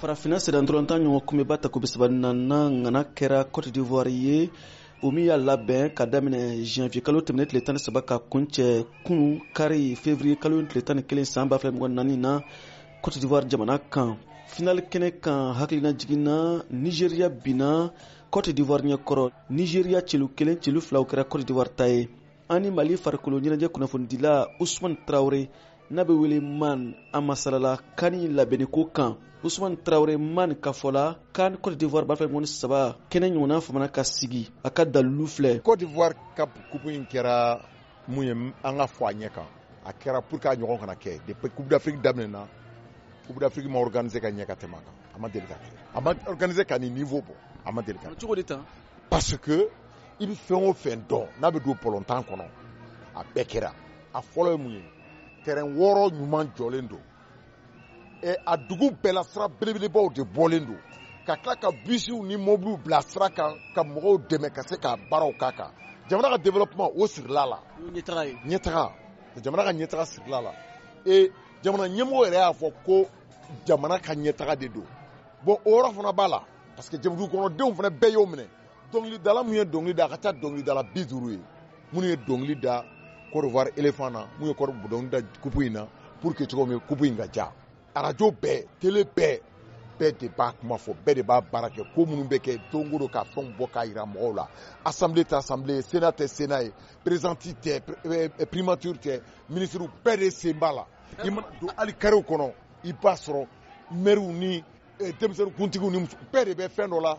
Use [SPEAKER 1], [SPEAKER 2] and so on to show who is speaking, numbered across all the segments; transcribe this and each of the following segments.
[SPEAKER 1] farafinna sirandɔrɔntan ɲɔgɔn kunbɛba takobi saba nana ŋana kɛra cote d'ivoire ye o min y'a labɛn ka daminɛ janvier kalo tɛmɛnen tile tan ni saba ka kuncɛ kunu kari février kalo tile tan ni kelen saan b'a fila mɔgɔ naani na cote d'ivoire jamana kan finali kɛnɛ kan hakilina jiginna nigeria binna cote d'ivoire ɲɛkɔrɔ nigeria celu kelen celu filaw kɛra cote d'ivoire ta ye an ni mali farikolo ɲɛnajɛ kunnafonidila usman tarawele n'a bɛ wele man a masalala kan ni labɛnniko kan usman tarawele man ka fɔ la kan cote d'ivoire b'a fɛ ɲɔgɔn saba kɛnɛ ɲɔgɔnna famana ka sigi a ka dalilu filɛ
[SPEAKER 2] cote d'ivoire ka kupu in kɛra mun ye an ka fɔ a ɲɛ kan a kɛra pour que a ɲɔgɔn kana kɛ depuis coupe d'afrique daminɛna coupe d'afrique ma organise ka ɲɛ ka tɛmɛ a kan a ma deli ka kɛ a ma organise ka ni niveau bɔ a ma deli ka kɛ
[SPEAKER 1] cogo di tan
[SPEAKER 2] parce que i bɛ fɛn o fɛn dɔn n'a bɛ don bɔlɔntan kɔnɔ a bɛɛ kɛra a fɔlɔ ye mun ye tɛrɛn wɔɔrɔ ɲuman jɔlen don a dugu bɛɛ la sira belebelebaw de bɔlen don ka tila ka bisiw ni mɔbiliw bila sira kan ka mɔgɔw dɛmɛ ka se k'a baaraw k'a kan jamana ka développement o sirila la ɲɛtaga ye ɲɛtaga jamana ka ɲɛtaga sirila la e jamana ɲɛmɔgɔ yɛrɛ y'a fɔ ko jamana ka ɲɛtaga de don bon o yɔrɔ fana b'a la parce que jamudugukɔnɔdenw fana bɛɛ y'o minɛ dɔnkilidala mun ye dɔnkili da a ka ca dɔnkilidala bi duuru ye minnu ye dɔnkili da kɔrɔwari elefan na mun ye dɔnkili da kupu in na pour que cogo min kupu in ka ja arajo bɛɛ tele bɛɛ bɛɛ de b'a kuma fɔ bɛɛ de b'a baara kɛ ko minnu bɛ kɛ don o don ka fɛnw bɔ k'a jira mɔgɔw la asanbile tɛ asanbile ye sena tɛ sena ye perezanti tɛ eh, eh, primatiri tɛ minisiriw bɛɛ de sen b'a la i mana don hali kariw kɔnɔ i b'a sɔrɔ mɛriw ni eh, denmisɛnnin kuntigiw ni bɛɛ de bɛ fɛn dɔ la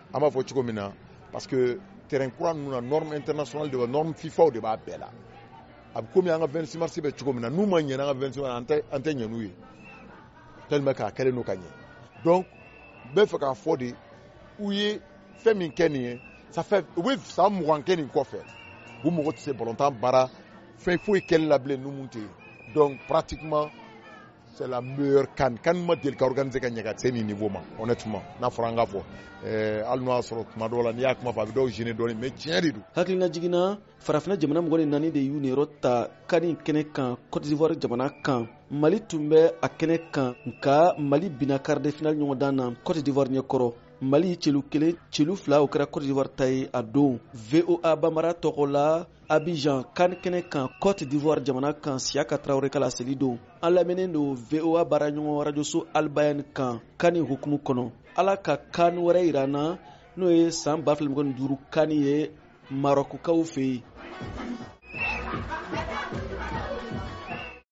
[SPEAKER 2] an b'a fɔ cogo min na parce que terrain kura ninnu na norme international de bɛ norme fifaw de b'a bɛɛ la a bɛ komi an ka 26 mars bɛ cogo min na n'u ma ɲɛ n'an ka 26 mars an tɛ an tɛ ɲɛ n'u ye tellement k'a kɛlen don ka ɲɛ donc n bɛ fɛ k'a fɔ de u ye fɛn min kɛ nin ye ça fait u bɛ san mugan kɛ nin kɔfɛ u mago tɛ se balontan baara fɛn foyi kɛli la bilen ni mun tɛ donc pratiquement c'est la meilleure CAN CAN ma deli ka organiser ka ɲɛ ka se nin niveau ma honnêtement n'a fɔra an k'a fɔ eh, hali n'o y'a sɔrɔ tuma dɔw la n'i y'a kuma fɔ a bɛ dɔw gêner dɔɔni mais tiɲɛ de don.
[SPEAKER 1] hakilina jiginna farafinna jamana mɔgɔ ni naani de y'u niyɔrɔ ta CAN in kɛnɛ kan Cote d'Ivoire jamana kan mali tun bɛ a kɛnɛ kan nka mali binna quart de finale ɲɔgɔndan na Cote d'Ivoire ɲɛkɔrɔ mali celu kelen celu fila o kɛra Cote d'Ivoire ta ye a don voa bambara tɔgɔ la Abidjan kan kɛnɛ kan Cote d'Ivoire jamana kan siya ka Tarawele kala seli don an lamɛnnen don VOA baaraɲɔgɔn rajoso Albayan kan kan ni hukumu kɔnɔ ala ka kan wɛrɛ jira an na n'o ye san ba fila ni duuru kan ye Marɔkukaw fɛ yen